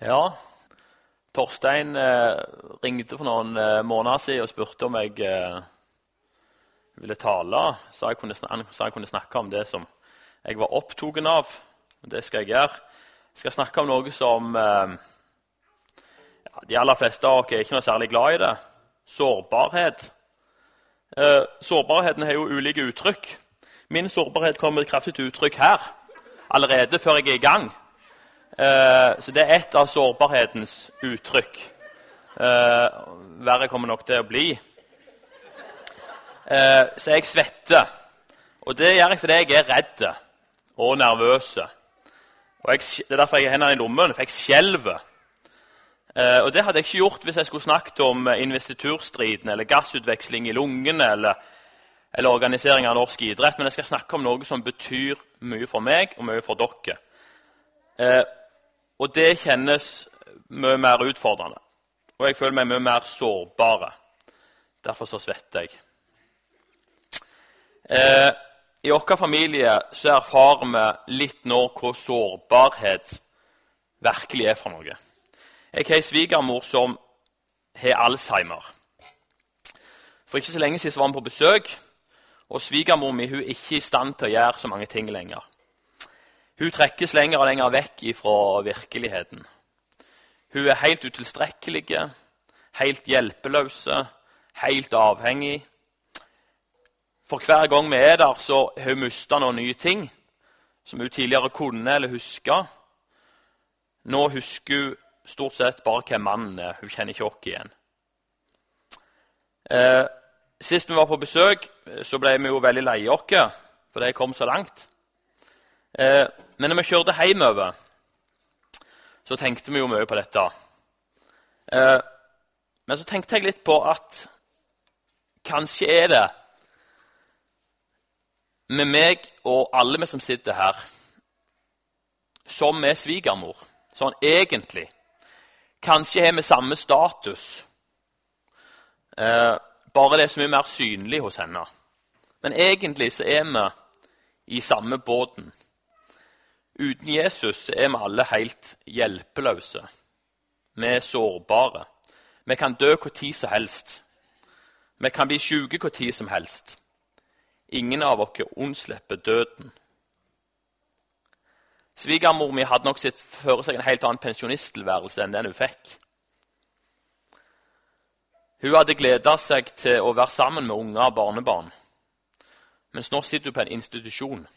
Ja, Torstein eh, ringte for noen eh, måneder siden og spurte om jeg eh, ville tale. Så jeg kunne, sa jeg kunne snakke om det som jeg var opptatt av. Det skal jeg gjøre. Jeg skal snakke om noe som eh, ja, de aller fleste av oss er ikke noe særlig glad i det. Sårbarhet. Eh, sårbarheten har jo ulike uttrykk. Min sårbarhet kommer kraftig til uttrykk her allerede før jeg er i gang. Eh, så det er ett av sårbarhetens uttrykk. Eh, verre kommer nok det å bli. Eh, så jeg svetter. Og det gjør jeg fordi jeg er redd og nervøs. Og jeg, det er derfor jeg har hendene i lommen, for jeg skjelver. Og det hadde jeg ikke gjort hvis jeg skulle snakket om investiturstriden eller gassutveksling i lungene eller, eller organisering av norsk idrett, men jeg skal snakke om noe som betyr mye for meg og mye for dere. Og det kjennes mye mer utfordrende. Og jeg føler meg mye mer sårbare. Derfor så svetter jeg. Eh, I vår familie så erfarer vi litt nå hva sårbarhet virkelig er for noe. Jeg har ei svigermor som har alzheimer. For ikke så lenge siden var vi på besøk, og svigermor mi er ikke i stand til å gjøre så mange ting lenger. Hun trekkes lenger og lenger vekk fra virkeligheten. Hun er helt utilstrekkelig, helt hjelpeløse, helt avhengig. For hver gang vi er der, så har hun mista noen nye ting som hun tidligere kunne eller huska. Nå husker hun stort sett bare hvem mannen er. Hun kjenner ikke oss igjen. Eh, sist vi var på besøk, så ble vi jo veldig lei oss for det kom så langt. Eh, men når vi kjørte hjemover, så tenkte vi jo mye på dette. Eh, men så tenkte jeg litt på at kanskje er det med meg og alle vi som sitter her, som er svigermor, sånn egentlig. Kanskje har vi samme status, eh, bare det er så mye mer synlig hos henne. Men egentlig så er vi i samme båten. Uten Jesus er vi alle helt hjelpeløse. Vi er sårbare. Vi kan dø når som helst. Vi kan bli syke når som helst. Ingen av oss unnslipper døden. Svigermor mi hadde nok sett for seg en helt annen pensjonisttilværelse enn den hun fikk. Hun hadde gleda seg til å være sammen med unger og barnebarn, mens nå sitter hun på en institusjon.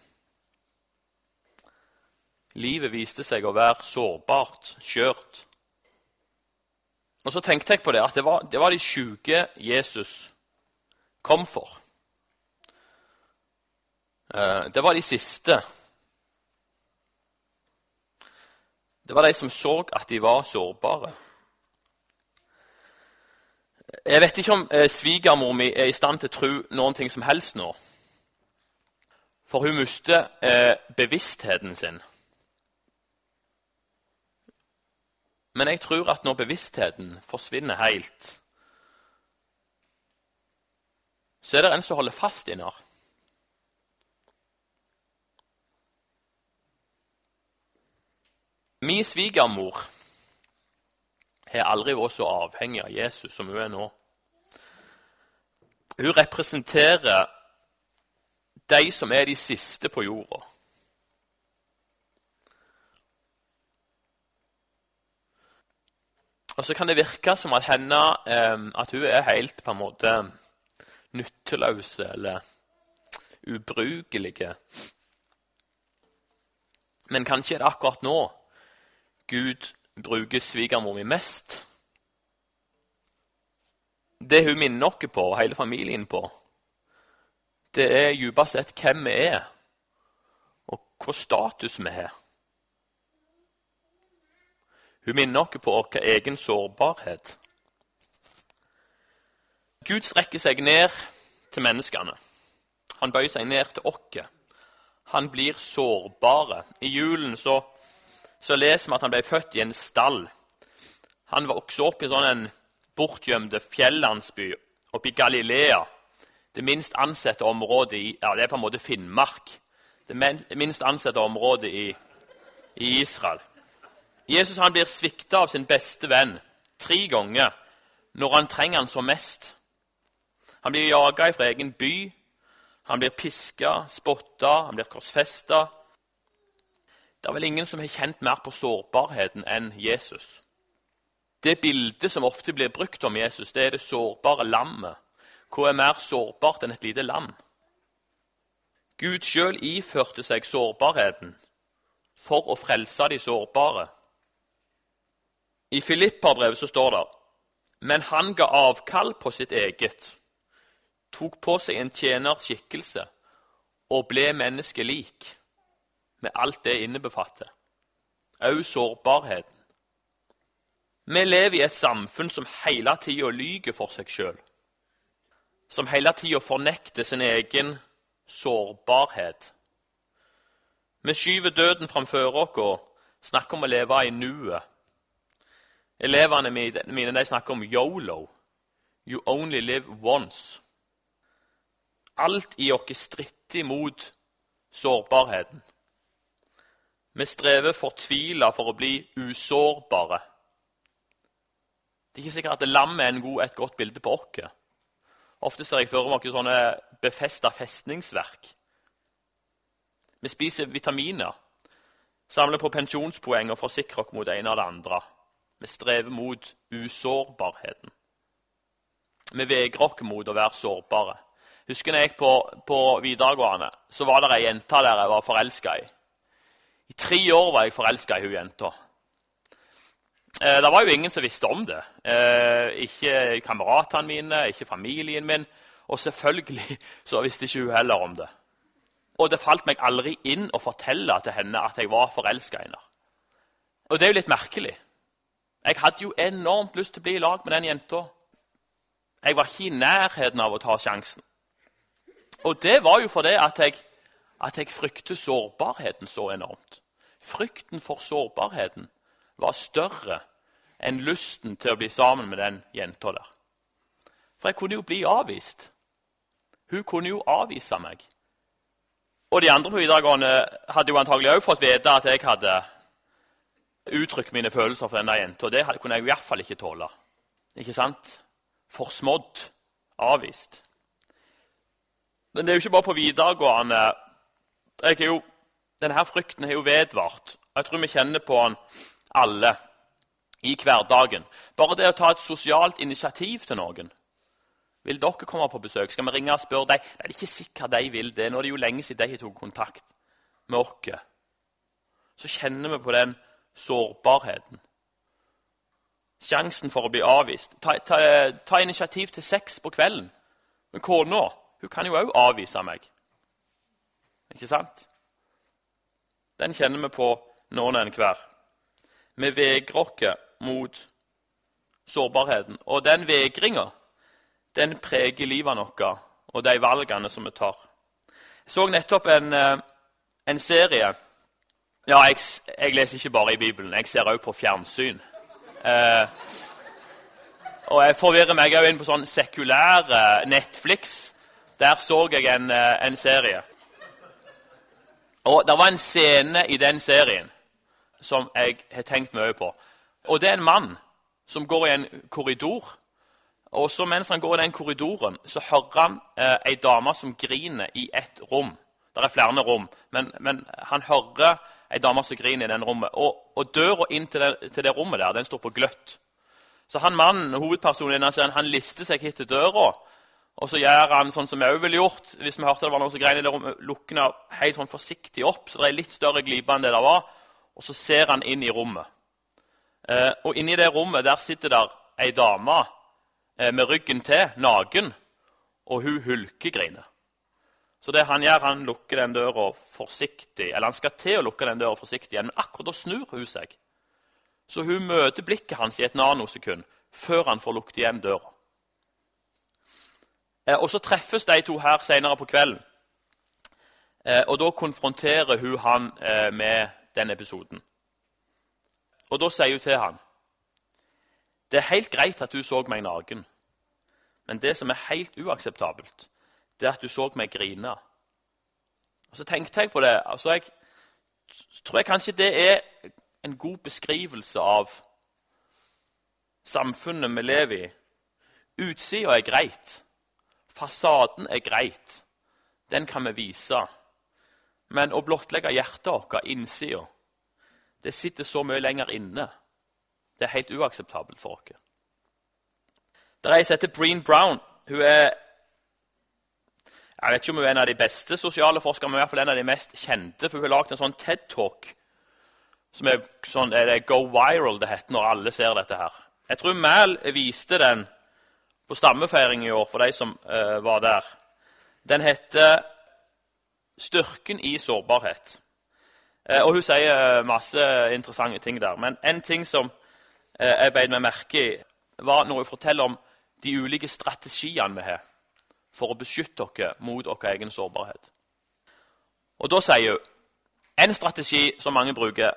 Livet viste seg å være sårbart, skjørt. Og så tenkte jeg på det at det var, det var de sjuke Jesus kom for. Eh, det var de siste. Det var de som så at de var sårbare. Jeg vet ikke om eh, svigermor mi er i stand til å tro noen ting som helst nå. For hun mister eh, bevisstheten sin. Men jeg tror at når bevisstheten forsvinner helt, så er det en som holder fast i her. Min svigermor har aldri vært så avhengig av Jesus som hun er nå. Hun representerer de som er de siste på jorda. Og så kan det virke som at, henne, eh, at hun er helt på en måte nytteløs eller ubrukelig. Men kanskje er det akkurat nå Gud bruker svigermor mi mest. Det hun minner oss på, og hele familien på, det er dypest sett hvem vi er, og hva status vi har. Hun minner oss på vår egen sårbarhet. Gud strekker seg ned til menneskene. Han bøyer seg ned til oss. Han blir sårbare. I julen så, så, leser vi at han ble født i en stall. Han vokste opp i sånn en bortgjemte fjellandsby oppe i Galilea. Det minst ansette området i ja, det er på en måte Finnmark. Det minst ansette området i, i Israel. Jesus han blir svikta av sin beste venn tre ganger når han trenger han som mest. Han blir jaga fra egen by, han blir piska, spotta, han blir korsfesta. Det er vel ingen som har kjent mer på sårbarheten enn Jesus. Det bildet som ofte blir brukt om Jesus, det er det sårbare lammet. Hva er mer sårbart enn et lite lam? Gud sjøl iførte seg sårbarheten for å frelse de sårbare. I Filippa-brevet så står det men han ga avkall på sitt eget, tok på seg en tjenerskikkelse og ble menneskelik, med alt det innebefatter, òg sårbarheten. Vi lever i et samfunn som hele tida lyver for seg sjøl, som hele tida fornekter sin egen sårbarhet. Vi skyver døden framfor oss og snakker om å leve i nuet. Elevene mine de snakker om yolo. You only live once. Alt i oss stritter imot sårbarheten. Vi strever fortvila for å bli usårbare. Det er ikke sikkert at lammet er god, et godt bilde på oss. Ofte ser jeg for meg sånne befesta festningsverk. Vi spiser vitaminer, samler på pensjonspoeng og forsikrer oss mot det ene og det andre. Vi strever mot usårbarheten. Vi vegrer oss mot å være sårbare. Husker jeg gikk på, på videregående, så var det ei jente der jeg var forelska i. I tre år var jeg forelska i hun jenta. Eh, det var jo ingen som visste om det. Eh, ikke kameratene mine, ikke familien min. Og selvfølgelig så visste ikke hun heller om det. Og det falt meg aldri inn å fortelle til henne at jeg var forelska i henne. Og det er jo litt merkelig. Jeg hadde jo enormt lyst til å bli i lag med den jenta. Jeg var ikke i nærheten av å ta sjansen. Og det var jo fordi at jeg, at jeg frykter sårbarheten så enormt. Frykten for sårbarheten var større enn lysten til å bli sammen med den jenta der. For jeg kunne jo bli avvist. Hun kunne jo avvise meg. Og de andre på videregående hadde jo antagelig òg fått vite at jeg hadde uttrykke mine følelser for denne jenta. Det kunne jeg i hvert fall ikke tåle. Ikke sant? Forsmådd. Avvist. Men det er jo ikke bare på videregående. Jo, denne frykten har jo vedvart. Jeg tror vi kjenner på den alle i hverdagen. Bare det å ta et sosialt initiativ til noen. Vil dere komme på besøk? Skal vi ringe og spørre dem? Det er ikke sikkert de vil det. Nå er det jo lenge siden de tok kontakt med oss. Så kjenner vi på den sårbarheten. Sjansen for å bli avvist. Ta, ta, ta initiativ til sex på kvelden. Men kona hun kan jo òg avvise meg. Ikke sant? Den kjenner vi på noen enhver. Vi vegrer mot sårbarheten. Og den vegringa den preger livet vårt og de valgene som vi tar. Jeg så nettopp en, eh, en serie ja, jeg, jeg, leser ikke bare i Bibelen. Jeg ser òg på fjernsyn. Eh, og jeg forvirrer meg òg inn på sånn sekulære Netflix. Der så jeg en, eh, en serie. Og det var en scene i den serien som jeg har tenkt mye på. Og det er en mann som går i en korridor. Og så mens han går i den korridoren, så hører han eh, dame som griner i ett rom. Det er flere rom, men, men han hører ei dame som griner i den rommet. Og, og døra inn til det, til det, rommet der, den står på gløtt. Så han mannen, hovedpersonen serien, han lister seg hit til døra. Og så gjør han sånn som vi òg ville gjort hvis vi hørte det var noe som grein i det rommet. Lukker den helt sånn forsiktig opp, så det er litt større glipe enn det det var. Og så ser han inn i rommet. Eh, og inni det rommet der sitter der ei dame eh, med ryggen til, naken, og hun hulkegriner. Så det han gjør, han lukker den døra forsiktig, eller han skal til å lukke den døra forsiktig igjen, men akkurat da snur hun seg. Så hun møter blikket hans i et nanosekund før han får lukket igjen døra. Eh, og Så treffes de to her senere på kvelden. Eh, og Da konfronterer hun han eh, med den episoden. Og Da sier hun til han, det er helt greit at du så meg naken, men det som er helt uakseptabelt, det at du så meg grine. Og Så tenkte jeg på det. altså jeg tror jeg kanskje det er en god beskrivelse av samfunnet vi lever i. Utsida er greit. Fasaden er greit. Den kan vi vise. Men å blottlegge hjertet vårt, innsida, det sitter så mye lenger inne. Det er helt uakseptabelt for oss. Det er ei som heter Breen Brown. Hun er jeg vet ikke om hun er en av de beste sosiale forskere, men i hvert fall en av de mest kjente. for Hun har lagd en sånn TED-talk som er sånn er det Go viral det heter når alle ser dette her. Jeg tror Mæl viste den på stammefeiring i år for de som uh, var der. Den heter 'Styrken i sårbarhet'. Uh, og Hun sier masse interessante ting der. Men en ting som uh, jeg beit meg merke i, var når hun forteller om de ulike strategiene vi har for å beskytte dere mot deres egen sårbarhet. Og Da sier hun en strategi som mange bruker,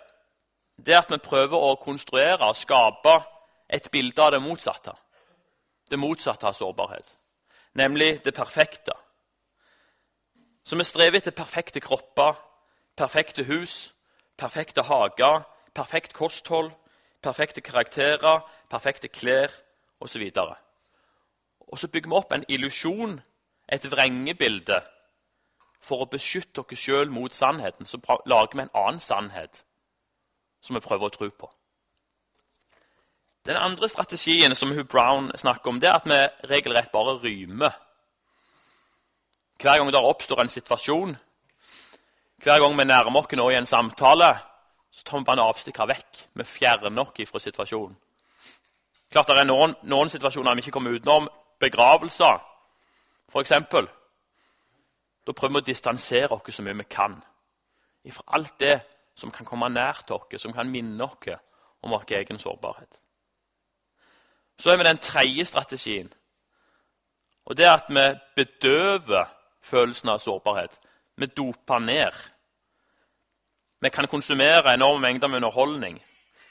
det er at vi prøver å konstruere og skape et bilde av det motsatte. Det motsatte av sårbarhet, nemlig det perfekte. Så vi strever etter perfekte kropper, perfekte hus, perfekte hager, perfekt kosthold, perfekte karakterer, perfekte klær osv. Og, så bygger vi opp en illusjon, et vrengebilde, for å beskytte oss sjøl mot sannheten. Så lager vi en annen sannhet som vi prøver å tro på. Den andre strategien som Hugh Brown snakker om, det er at vi regelrett bare rymer. Hver gang det oppstår en situasjon, hver gang vi nærmer oss nå i en samtale, så tar vi bare en avstikker vekk. Vi fjerner oss fra situasjonen. Klart Det er noen, noen situasjoner vi ikke kommer utenom. Begravelser, f.eks. Da prøver vi å distansere oss så mye vi kan fra alt det som kan komme nær til oss, som kan minne oss om vår egen sårbarhet. Så er vi den tredje strategien. Og det er at vi bedøver følelsen av sårbarhet. Vi doper ned. Vi kan konsumere enorme mengder med underholdning.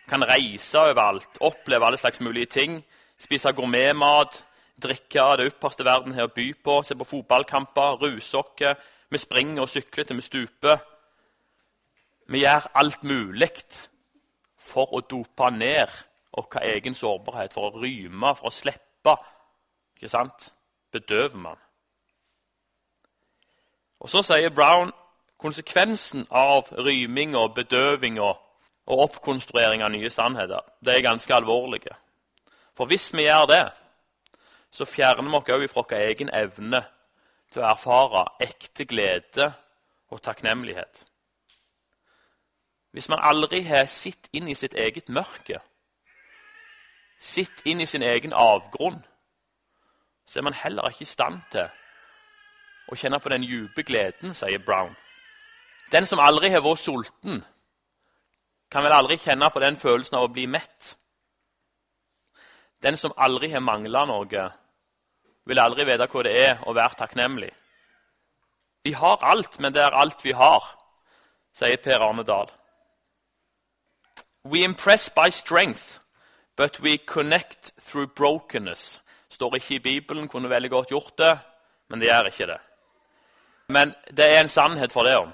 Vi kan reise overalt, oppleve alle slags mulige ting. Spise gourmetmat, drikke av det ypperste verden har å by på, se på fotballkamper, oss. Vi springer og sykler til vi stuper. Vi gjør alt mulig for å dope ned vår egen sårbarhet, for å ryme, for å slippe. Ikke sant? Bedøver man. Og Så sier Brown konsekvensen av ryming og bedøving og oppkonstruering av nye sannheter det er ganske alvorlige. For hvis vi gjør det, så fjerner vi oss òg fra vår egen evne til å erfare ekte glede og takknemlighet. Hvis man aldri har sett inn i sitt eget mørke, sett inn i sin egen avgrunn, så er man heller ikke i stand til å kjenne på den dype gleden, sier Brown. Den som aldri har vært sulten, kan vel aldri kjenne på den følelsen av å bli mett. Den som aldri har mangla noe, vil aldri vite hva det er å være takknemlig. Vi har alt, men det er alt vi har, sier Per Arne Dahl. We impress by strength, but we connect through brokenness. Står ikke i Bibelen, kunne veldig godt gjort det, men det gjør ikke det. Men det er en sannhet for det om.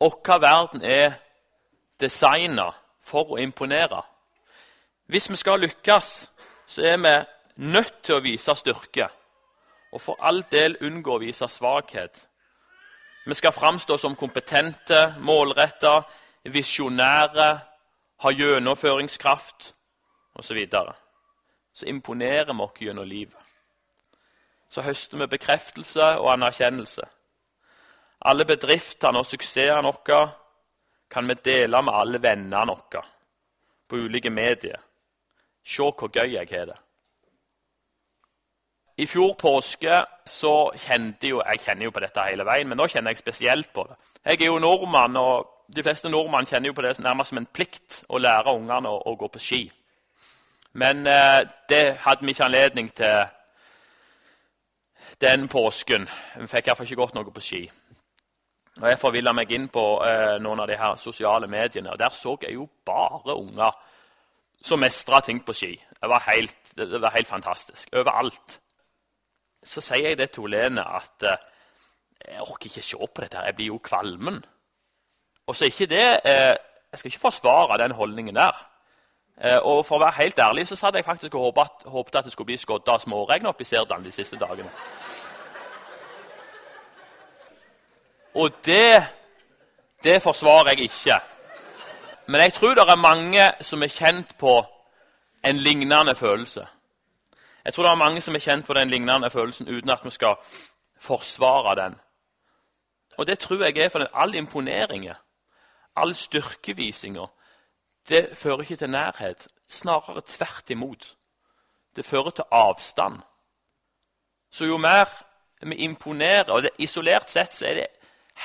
Vår verden er designa for å imponere. Hvis vi skal lykkes, så er vi nødt til å vise styrke, og for all del unngå å vise svakhet. Vi skal framstå som kompetente, målretta, visjonære, ha gjennomføringskraft osv. Så, videre. så imponerer vi oss gjennom livet. Så høster vi bekreftelse og anerkjennelse. Alle bedriftene og suksessene våre kan vi dele med alle vennene våre på ulike medier. Se hvor gøy jeg har det. I fjor påske så kjente jo Jeg kjenner jo på dette hele veien, men nå kjenner jeg spesielt på det. Jeg er jo nordmann, og de fleste nordmenn kjenner jo på det nærmest som en plikt å lære ungene å, å gå på ski. Men eh, det hadde vi ikke anledning til den påsken. Vi fikk iallfall ikke gått noe på ski. Og Jeg forvilla meg inn på eh, noen av de her sosiale mediene, og der så jeg jo bare unger som mestra ting på ski. Det var, helt, det var helt fantastisk. Overalt så sier jeg det til Olene at eh, jeg orker ikke se på dette. her, Jeg blir jo kvalmen. Og så er ikke det eh, jeg skal ikke forsvare den holdningen der. Eh, og for å være helt ærlig så hadde jeg faktisk håpet at, håpet at det skulle bli skodda småregn oppe i Serdan de siste dagene. Og det, det forsvarer jeg ikke. Men jeg tror det er mange som er kjent på en lignende følelse. Jeg tror det er mange som er kjent på den lignende følelsen uten at vi skal forsvare den. Og det tror jeg er for all imponeringen, all styrkevisinga, det fører ikke til nærhet. Snarere tvert imot. Det fører til avstand. Så jo mer vi imponerer og det, Isolert sett så er det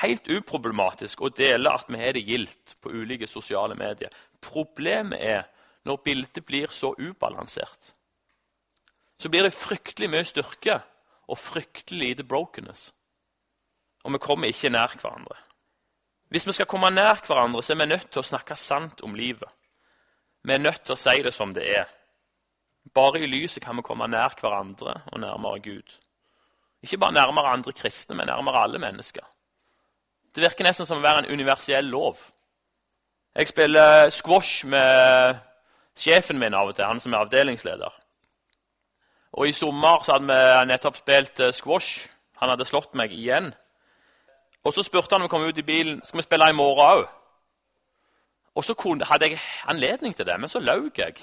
helt uproblematisk å dele at vi har det gildt på ulike sosiale medier. Problemet er når bildet blir så ubalansert. Så blir det fryktelig mye styrke og fryktelig lite brokenness. Og vi kommer ikke nær hverandre. Hvis vi skal komme nær hverandre, så er vi nødt til å snakke sant om livet. Vi er nødt til å si det som det er. Bare i lyset kan vi komme nær hverandre og nærmere Gud. Ikke bare nærmere andre kristne, men nærmere alle mennesker. Det virker nesten som å være en universell lov. Jeg spiller squash med sjefen min av og til, han som er avdelingsleder. Og I sommer så hadde vi nettopp spilt eh, squash. Han hadde slått meg igjen. Og Så spurte han om vi kom ut i bilen skal vi spille i morgen òg. Og så hadde jeg anledning til det, men så løy jeg.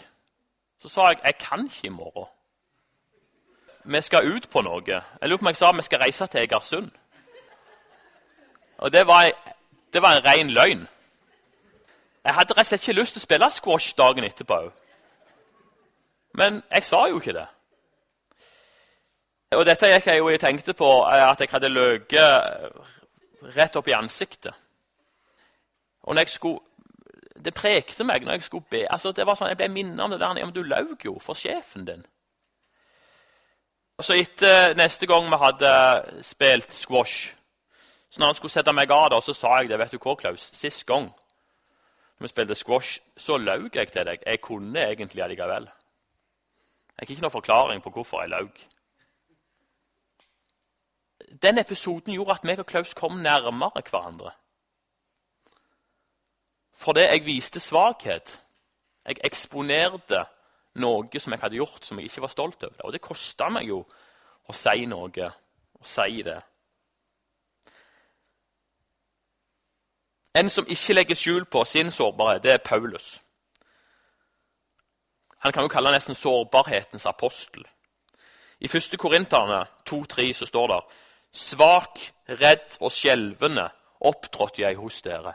Så sa jeg jeg kan ikke i morgen. Vi skal ut på noe. Jeg lurer på om jeg sa vi skal reise til Egersund. Og det var, det var en ren løgn. Jeg hadde rett og slett ikke lyst til å spille squash dagen etterpå òg. Men jeg sa jo ikke det. Og dette gikk jeg jo og tenkte på at jeg hadde løyet rett opp i ansiktet. Og når jeg skulle det prekte meg når jeg skulle be. Altså, det var sånn, Jeg ble minnet om det der. Men du løy jo for sjefen din. Og så etter Neste gang vi hadde spilt squash, så når han skulle sette meg av, da, så sa jeg det. vet du hva, Klaus? Sist gang vi spilte squash, så løy jeg til deg. Jeg kunne egentlig allikevel. Jeg fikk ikke noen forklaring på hvorfor jeg løy. Den episoden gjorde at meg og Klaus kom nærmere hverandre fordi jeg viste svakhet. Jeg eksponerte noe som jeg hadde gjort som jeg ikke var stolt over. Og det kosta meg jo å si noe, å si det. En som ikke legger skjul på sin sårbarhet, det er Paulus. Han kan jo kalle nesten sårbarhetens apostel. I 1. Korinterne 2,3 så står det Svak, redd og skjelvende opptrådte jeg hos dere.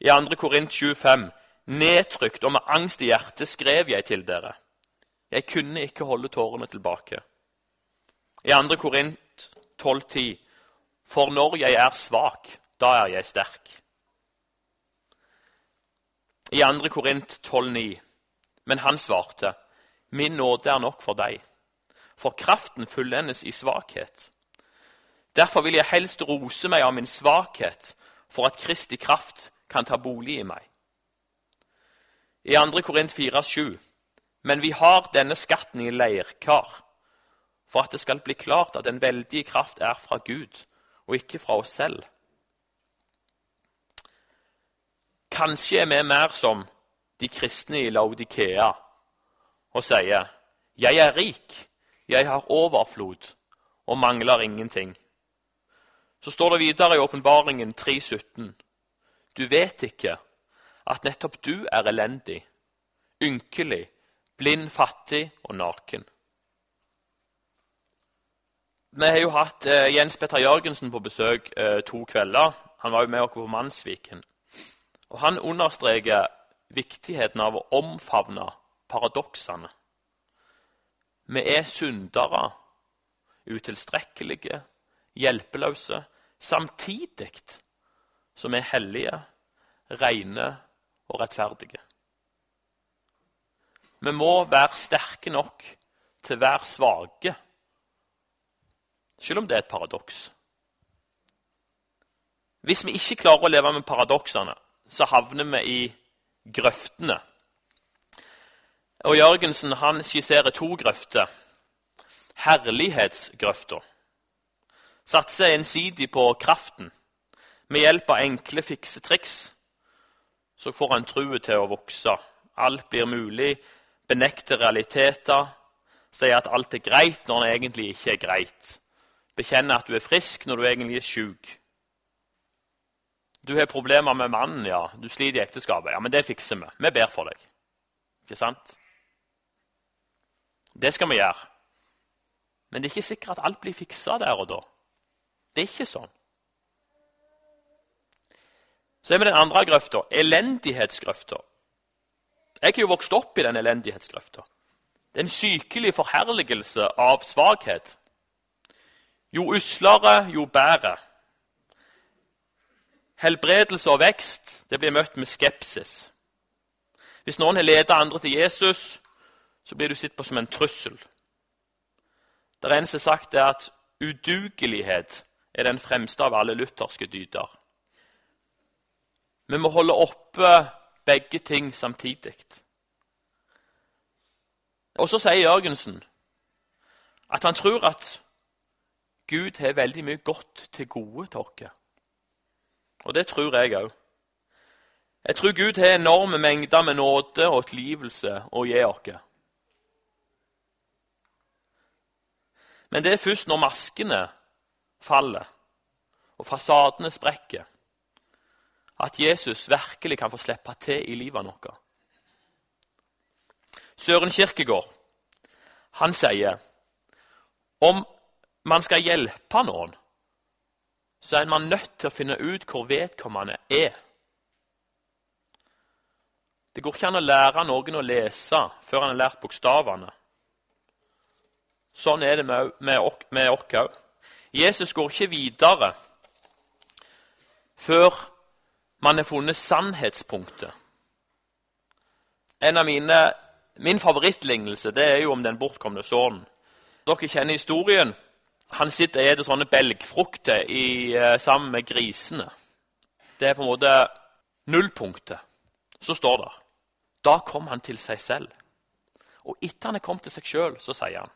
I 2. Korint 7,5.: Nedtrykt og med angst i hjertet skrev jeg til dere. Jeg kunne ikke holde tårene tilbake. I 2. Korint 12,10.: For når jeg er svak, da er jeg sterk. I 2. Korint 12,9.: Men han svarte, Min nåde er nok for deg, for kraften fullendes i svakhet. Derfor vil jeg helst rose meg av min svakhet, for at Kristi kraft kan ta bolig i meg. I 2. Korint 4,7.: Men vi har denne skatten i leirkar, for at det skal bli klart at den veldige kraft er fra Gud, og ikke fra oss selv. Kanskje er vi mer som de kristne i Laudikea og sier, 'Jeg er rik, jeg har overflod og mangler ingenting'. Så står det videre i Åpenbaringen 3,17.: du vet ikke at nettopp du er elendig, ynkelig, blind, fattig og naken. Vi har jo hatt eh, Jens Petter Jørgensen på besøk eh, to kvelder. Han var jo med oss på Mannsviken. Og Han understreker viktigheten av å omfavne paradoksene. Vi er syndere, utilstrekkelige, hjelpeløse, samtidig som vi er hellige, rene og rettferdige. Vi må være sterke nok til å være svake, selv om det er et paradoks. Hvis vi ikke klarer å leve med paradoksene, så havner vi i grøftene. Og Jørgensen han skisserer to grøfter. Herlighetsgrøfta. Satser ensidig på kraften med hjelp av enkle fiksetriks så får en trua til å vokse. Alt blir mulig. benekter realiteter. Sier at alt er greit når det egentlig ikke er greit. Bekjenne at du er frisk når du egentlig er sjuk. Du har problemer med mannen, ja. Du sliter i ekteskapet. Ja, men det fikser vi. Vi ber for deg. Ikke sant? Det skal vi gjøre. Men det er ikke sikkert at alt blir fiksa der og da. Det er ikke sånn. Så er vi den andre grøfta, elendighetsgrøfta. Jeg har jo vokst opp i den elendighetsgrøfta. Det er en sykelig forherligelse av svakhet. Jo uslere, jo bedre. Helbredelse og vekst det blir møtt med skepsis. Hvis noen har ledet andre til Jesus, så blir du sett på som en trussel. Det eneste sagt er at udugelighet er den fremste av alle lutherske dyder. Vi må holde oppe begge ting samtidig. Og så sier Jørgensen at han tror at Gud har veldig mye godt til gode til oss. Og det tror jeg òg. Jeg tror Gud har enorme mengder med nåde og tilgivelse å gi oss. Men det er først når maskene faller og fasadene sprekker, at Jesus virkelig kan få slippe til i livet vårt. Søren Kirkegård han sier om man skal hjelpe noen, så er man nødt til å finne ut hvor vedkommende er. Det går ikke an å lære noen å lese før han har lært bokstavene. Sånn er det med oss òg. Jesus går ikke videre før man har funnet sannhetspunktet. En av mine, Min favorittlignelse det er jo om den bortkomne sønnen. Dere kjenner historien. Han sitter og spiser sånne belgfrukter i, eh, sammen med grisene. Det er på en måte nullpunktet. Så står det Da kom han til seg selv. Og etter han er kommet til seg sjøl, så sier han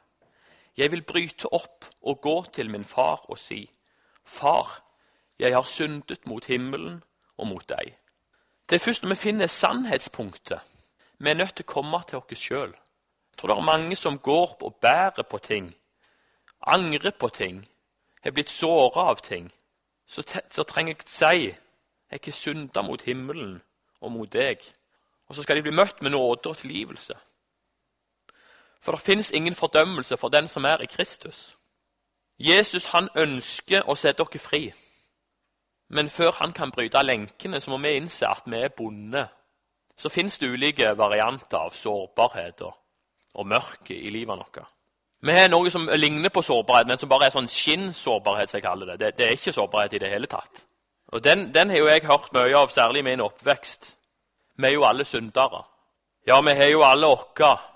Jeg vil bryte opp og gå til min far og si, Far, jeg har syndet mot himmelen og mot deg. Det er først når vi finner sannhetspunktet, vi er nødt til å komme til oss sjøl. Jeg tror det er mange som går og bærer på ting angrer på ting, har blitt såra av ting, så, trenger jeg å si jeg har synda mot himmelen og mot deg. Og så skal de bli møtt med nåde og tilgivelse. For det fins ingen fordømmelse for den som er i Kristus. Jesus han ønsker å sette dere fri. Men før han kan bryte lenkene, så må vi innse at vi er bonde. Så fins det ulike varianter av sårbarhet og, mørke i livet vårt. Vi har noe som ligner på sårbarhet, men som bare er sånn skinnsårbarhet. som jeg kaller det. det. det. er ikke sårbarhet i det hele tatt. Og Den, den har jo jeg hørt mye av, særlig i min oppvekst. Vi er jo alle syndere. Ja, vi har jo alle oss.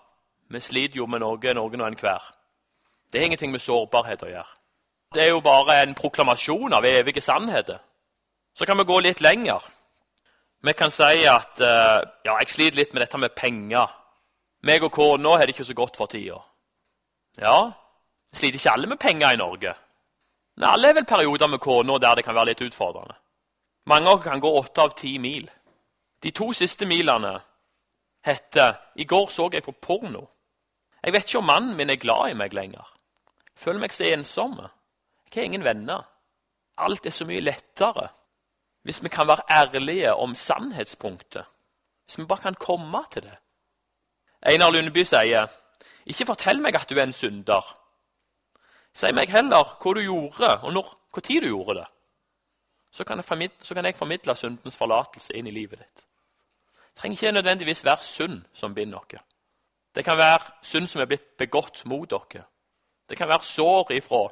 Vi sliter jo med noe, noen og enhver. Det har ingenting med sårbarhet å gjøre. Det er jo bare en proklamasjon av evige sannheter. Så kan vi gå litt lenger. Vi kan si at uh, ja, jeg sliter litt med dette med penger. Meg og kona har det ikke så godt for tida. Ja, sliter ikke alle med penger i Norge? Nei, Alle er vel perioder med kona der det kan være litt utfordrende. Mange av kan gå åtte av ti mil. De to siste milene heter 'I går så jeg på porno'. Jeg vet ikke om mannen min er glad i meg lenger. Jeg føler meg så ensom. Jeg har ingen venner. Alt er så mye lettere hvis vi kan være ærlige om sannhetspunktet. Hvis vi bare kan komme til det. Einar Lundeby sier ikke fortell meg at du er en synder. Si meg heller hva du gjorde, og når, hvor tid du gjorde det. Så kan, så kan, jeg formidle syndens forlatelse inn i livet ditt. Det trenger ikke nødvendigvis være synd som binder dere. Det kan være synd som er blitt begått mot dere. Det kan være sår ifra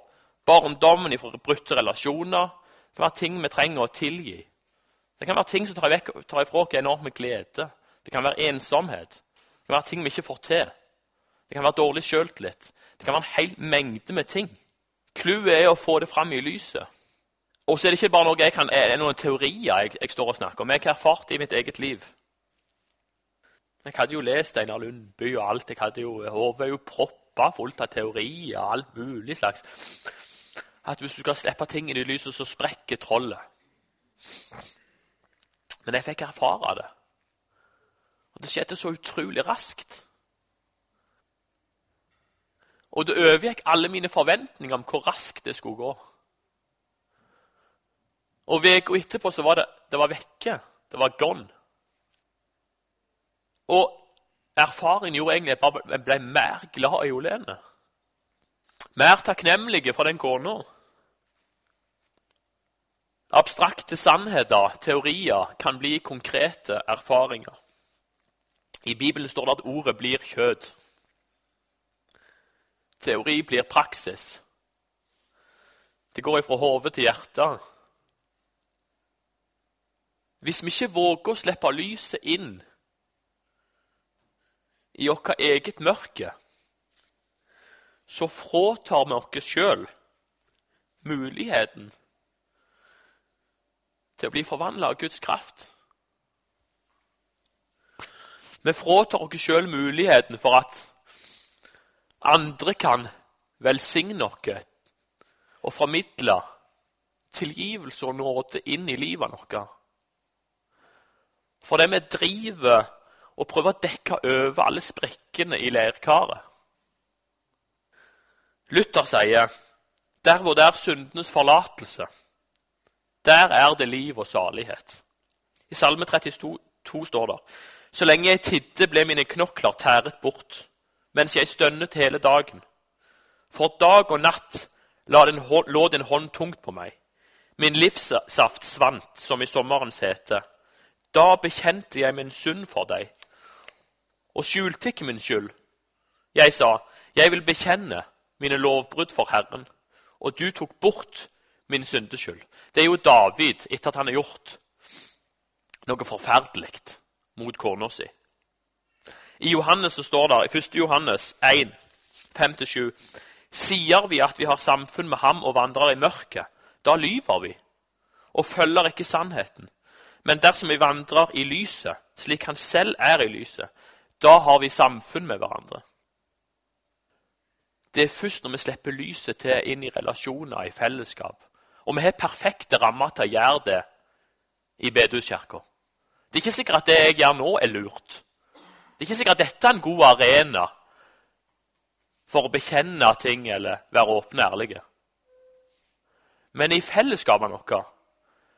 barndommen, ifra brutte relasjoner. Det kan være ting vi trenger å tilgi. Det kan være ting som tar, vekk, tar ifra oss enormt med glede. Det kan være ensomhet. Det kan være ting vi ikke får til. Det kan være dårlig sjøltillit. Det kan være en hel mengde med ting. Clouet er å få det fram i lyset. Og så er det ikke bare noe jeg kan, er noen teorier jeg, jeg står og snakker om. Jeg har erfart det i mitt eget liv. Jeg hadde jo lest Einar Lundby og alt. Jeg hadde jo, Hodet proppa fullt av teorier og alt mulig slags. At hvis du skal slippe ting i lyset, så sprekker trollet. Men jeg fikk erfare det. Og det skjedde så utrolig raskt. Og det overgikk alle mine forventninger om hvor raskt det skulle gå. Og uka etterpå så var det, det var vekke. Det var gone. Og erfaringen gjorde egentlig at jeg ble mer glad i Olene. Mer takknemlige for den kona. Abstrakte sannheter, teorier, kan bli konkrete erfaringer. I Bibelen står det at ordet blir kjød. Teori blir praksis. Det går ifra hodet til hjertet. Hvis vi ikke våger å slippe lyset inn i vårt eget mørke, så fråtar vi oss sjøl muligheten til å bli forvandla av Guds kraft. Vi fråtar oss sjøl muligheten for at andre kan velsigne oss og formidle tilgivelse og nåde inn i livet vårt. Fordi vi driver og prøve å dekke over alle sprekkene i leirkaret. Luther sier der hvor det er syndenes forlatelse, der er det liv og salighet. I Salme 32 står det Så lenge jeg tidde, ble mine knokler tæret bort, mens jeg stønnet hele dagen. For dag og natt lå din hånd tungt på meg. Min livssaft svant som i sommerens hete. Da bekjente jeg min synd for deg, og skjulte ikke min skyld. Jeg sa, jeg vil bekjenne mine lovbrudd for Herren, og du tok bort min syndeskyld. Det er jo David etter at han har gjort noe forferdelig mot kona si. I Johannes så står det, i 1. Johannes 1, 5-7.: Sier vi at vi har samfunn med ham og vandrer i mørket, da lyver vi og følger ikke sannheten. Men dersom vi vandrer i lyset, slik han selv er i lyset, da har vi samfunn med hverandre. Det er først når vi slipper lyset til inn i relasjoner, i fellesskap. Og vi har perfekte rammer til å gjøre det i bedehuskirka. Det er ikke sikkert at det jeg gjør nå, er lurt. Det er ikke sikkert at dette er en god arena for å bekjenne ting eller være åpne og ærlige. Men i fellesskapet våre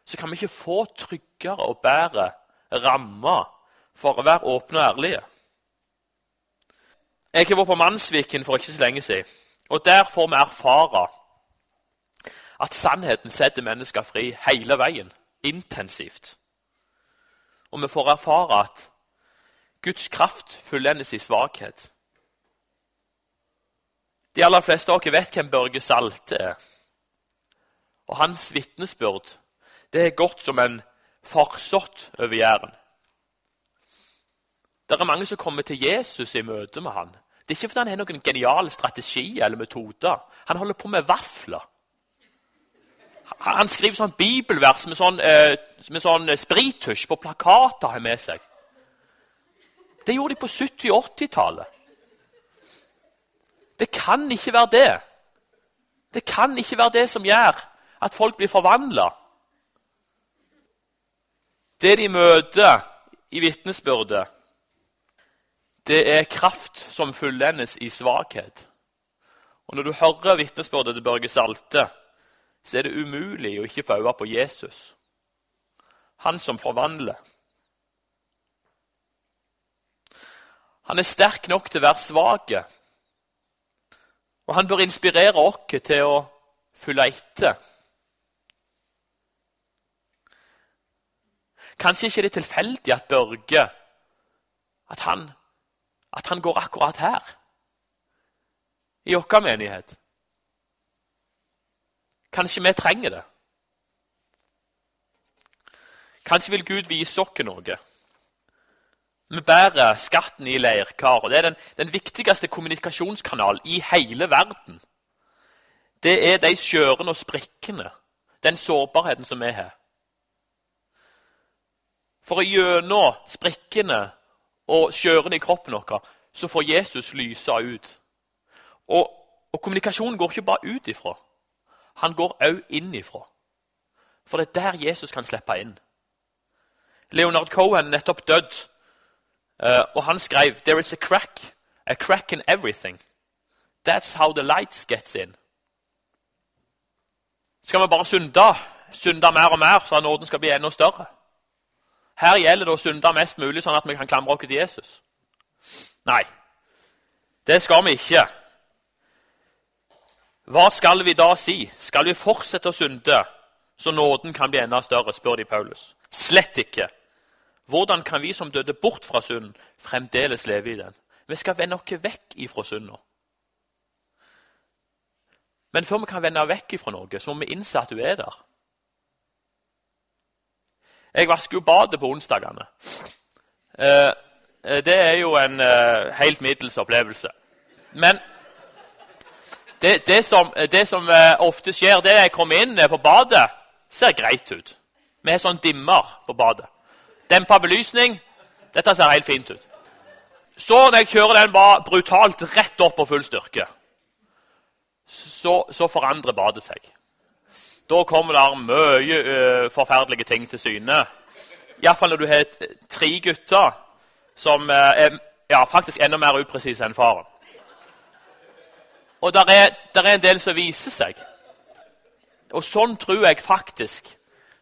så kan vi ikke få tryggere og bedre rammer for å være åpne og ærlige. Jeg har vært på Mannsviken for ikke så lenge siden. og Der får vi erfare at sannheten setter mennesker fri hele veien, intensivt. Og vi får erfare at Guds kraft fullendes i svakhet. De aller fleste av dere vet hvem Børge Salte er. Og hans vitnesbyrd det er godt som en farsott over Jæren. Det er mange som kommer til Jesus i møte med han. Det er ikke fordi han har noen genial strategi eller metode. Han holder på med vafler. Han skriver sånn bibelvers med sånn, eh, med sånn sprittusj på plakater har med seg. Det gjorde de på 70- og 80-tallet. Det kan ikke være det. Det kan ikke være det som gjør at folk blir forvandla det de møter i vitnesbyrdet, det er kraft som fullendes i svakhet. Og Når du hører vitnesbyrdet til Børge Salte, så er det umulig å ikke få øye på Jesus. Han som forvandler. Han er sterk nok til å være svak, og han bør inspirere oss til å følge etter. Kanskje ikke det er tilfeldig at Børge at han, at han går akkurat her, i vår menighet. Kanskje vi trenger det. Kanskje vil Gud vise oss noe. Vi bærer skatten i leirkar. og Det er den, den viktigste kommunikasjonskanalen i hele verden. Det er de skjørene og sprikkene, den sårbarheten som vi har. For gjennom sprikkene og skjørene i kroppen vår så får Jesus lyse ut. Og, og kommunikasjonen går ikke bare ut ifra. Han går òg inn ifra. For det er der Jesus kan slippe inn. Leonard Cohen er nettopp dødd. Uh, og han skrev There is a crack, a crack in everything. That's how the lights gets in. Skal vi bare synde, synde mer og mer, så nåden skal bli enda større? Her gjelder det å synde mest mulig, sånn at vi kan klamre oss til Jesus. Nei, det skal vi ikke. Hva skal vi da si? Skal vi fortsette å synde, så nåden kan bli enda større? spør de Paulus. Slett ikke. Hvordan kan vi som døde bort fra synden, fremdeles leve i den? Vi skal vende oss vekk ifra synda. Men før vi kan vende vekk ifra noe, så må vi innse at du er der. Jeg vasker jo badet på onsdagene. Eh, eh, det er jo en eh, helt middels opplevelse. Men det, det, som, det som, ofte skjer, det er jeg kommer inn på badet, ser greit ut. Vi har sånn dimmer på badet. Dempa belysning. Dette ser helt fint ut. Så når jeg kjører den bare brutalt rett opp på full styrke, så, så forandrer badet seg. Da kommer det mye uh, forferdelige ting til syne. Iallfall når du har tre gutter som uh, er ja, faktisk enda mer upresise enn faren. Og der er, der er en del som viser seg. Og sånn tror jeg faktisk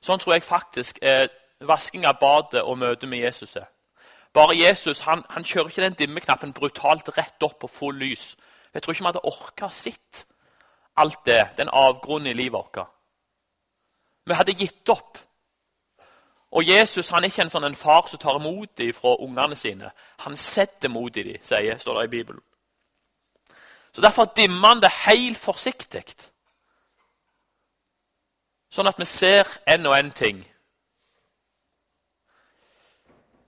sånn tror jeg faktisk eh, vasking av badet og møtet med Jesus er. Bare Jesus han, han kjører ikke den dimmeknappen brutalt rett opp på full lys. Jeg tror ikke vi hadde orka sitt alt det, den avgrunnen i livet vårt. Vi hadde gitt opp. Og Jesus han er ikke en sånn en far som tar imot dem fra ungene sine. Han setter mot i dem, sier, står det i Bibelen. Så Derfor dimmer han det helt forsiktig, sånn at vi ser en og en ting.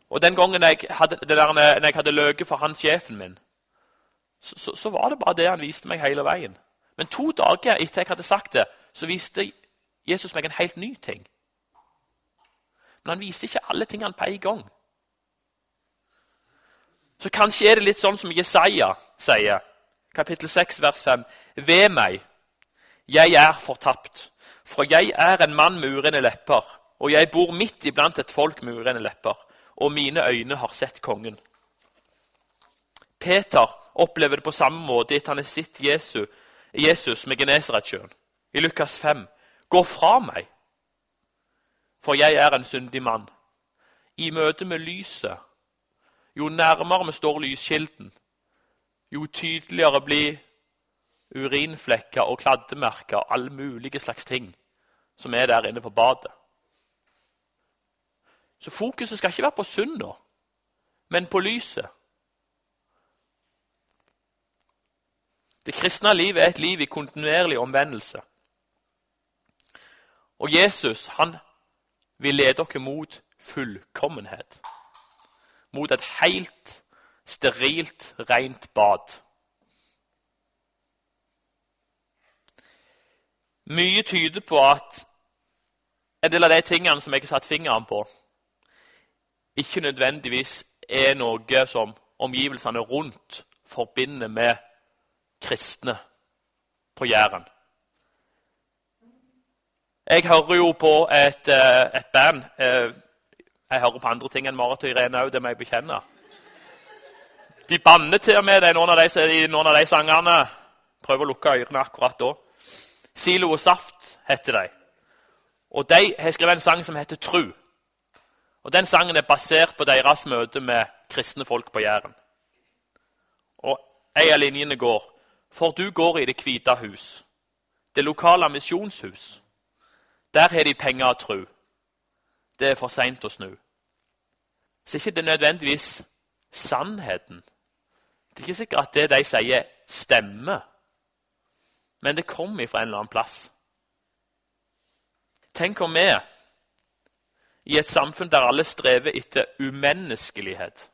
Og Den gangen jeg hadde, der, når jeg hadde løyet for han sjefen min, så, så, så, var det bare det han viste meg hele veien. Men to dager etter jeg hadde sagt det, så viste Jesus meg en helt ny ting. Men han viser ikke alle tingene på en gang. Så kanskje er det litt sånn som Jesaja sier kapittel 6, vers 5. Ved meg, jeg er fortapt, for jeg er en mann med urene lepper, og jeg bor midt iblant et folk med urene lepper, og mine øyne har sett kongen. Peter opplever det på samme måte etter han har sett Jesus, med Genesaretsjøen. I Lukas 5.: Gå fra meg, for jeg er en syndig mann. I møte med lyset, jo nærmere vi står lyskilden, jo tydeligere blir urinflekker og kladdemerker og alle mulige slags ting som er der inne på badet. Så fokuset skal ikke være på synda, men på lyset. Det kristne livet er et liv i kontinuerlig omvendelse. Og Jesus han vil lede dere mot fullkommenhet. Mot et helt sterilt, rent bad. Mye tyder på at en del av de tingene som jeg har satt fingeren på, ikke nødvendigvis er noe som omgivelsene rundt forbinder med kristne på Jæren. Jeg hører jo på et, eh, et band. Eh, jeg hører på andre ting enn Marit og Irene òg, det må jeg bekjenne. De banner til og med i noen noen av de sangene. Prøver å lukke ørene akkurat da. Silo og Saft heter de. Og de har skrevet en sang som heter Tru. Og Den sangen er basert på deres møte med kristne folk på Jæren. Og en av linjene går For du går i det hvite hus, det lokale misjonshus. Der har de penger og tru. Det er for seint å snu. Så ikke det er nødvendigvis sannheten det er ikke sikkert at det de sier, stemmer, men det kommer fra en eller annen plass. Tenk om vi, i et samfunn der alle strever etter umenneskelighet,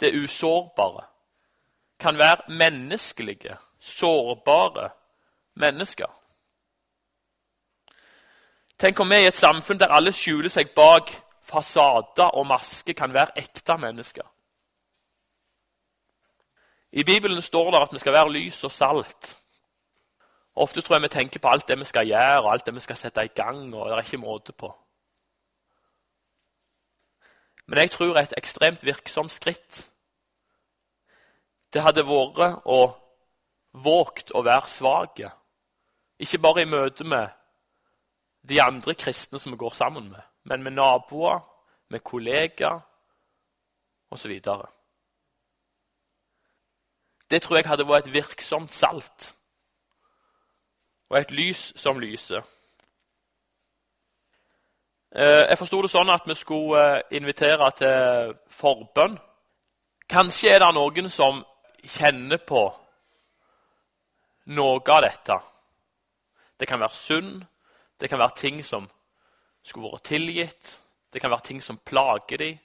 det usårbare, kan være menneskelige, sårbare mennesker. Tenk om vi er i et samfunn der alle skjuler seg bak fasader og masker, kan være ekte mennesker. I Bibelen står det at vi skal være lys og salt. Ofte tror jeg vi tenker på alt det vi skal gjøre og alt det vi skal sette i gang. og det er ikke måte på. Men jeg tror et ekstremt virksomt skritt det hadde vært å vågt å være svak. Ikke bare i møte med de andre kristne som vi går sammen med, men med naboer, med kollegaer osv. Det tror jeg hadde vært et virksomt salt og et lys som lyser. Eh, jeg forsto det sånn at vi skulle eh, invitere til forbønn. Kanskje er det noen som kjenner på noe av dette. Det kan være synd, det kan være ting som skulle vært tilgitt, det kan være ting som plager dem,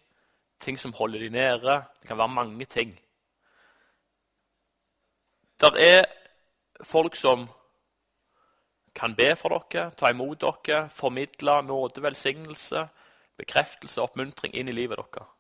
ting som holder dem nede. Det kan være mange ting. Det er folk som kan be for dere, ta imot dere, formidle nåde, velsignelse, bekreftelse og oppmuntring inn i livet deres.